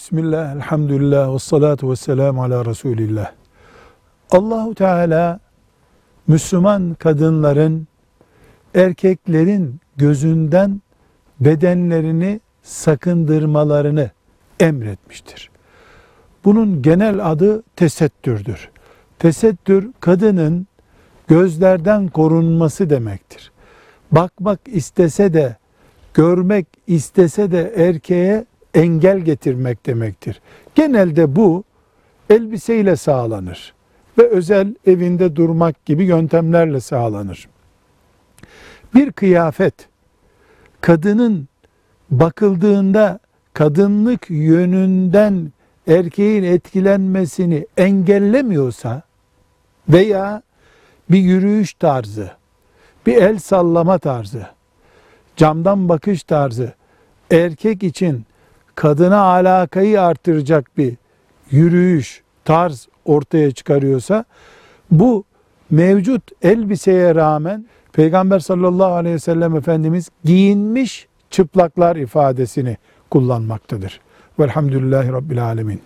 Bismillah, elhamdülillah, ve salatu ve selamu ala Resulillah. Allahu Teala Müslüman kadınların erkeklerin gözünden bedenlerini sakındırmalarını emretmiştir. Bunun genel adı tesettürdür. Tesettür kadının gözlerden korunması demektir. Bakmak istese de, görmek istese de erkeğe engel getirmek demektir. Genelde bu elbiseyle sağlanır ve özel evinde durmak gibi yöntemlerle sağlanır. Bir kıyafet kadının bakıldığında kadınlık yönünden erkeğin etkilenmesini engellemiyorsa veya bir yürüyüş tarzı, bir el sallama tarzı, camdan bakış tarzı erkek için kadına alakayı artıracak bir yürüyüş, tarz ortaya çıkarıyorsa bu mevcut elbiseye rağmen Peygamber sallallahu aleyhi ve sellem Efendimiz giyinmiş çıplaklar ifadesini kullanmaktadır. Velhamdülillahi Rabbil Alemin.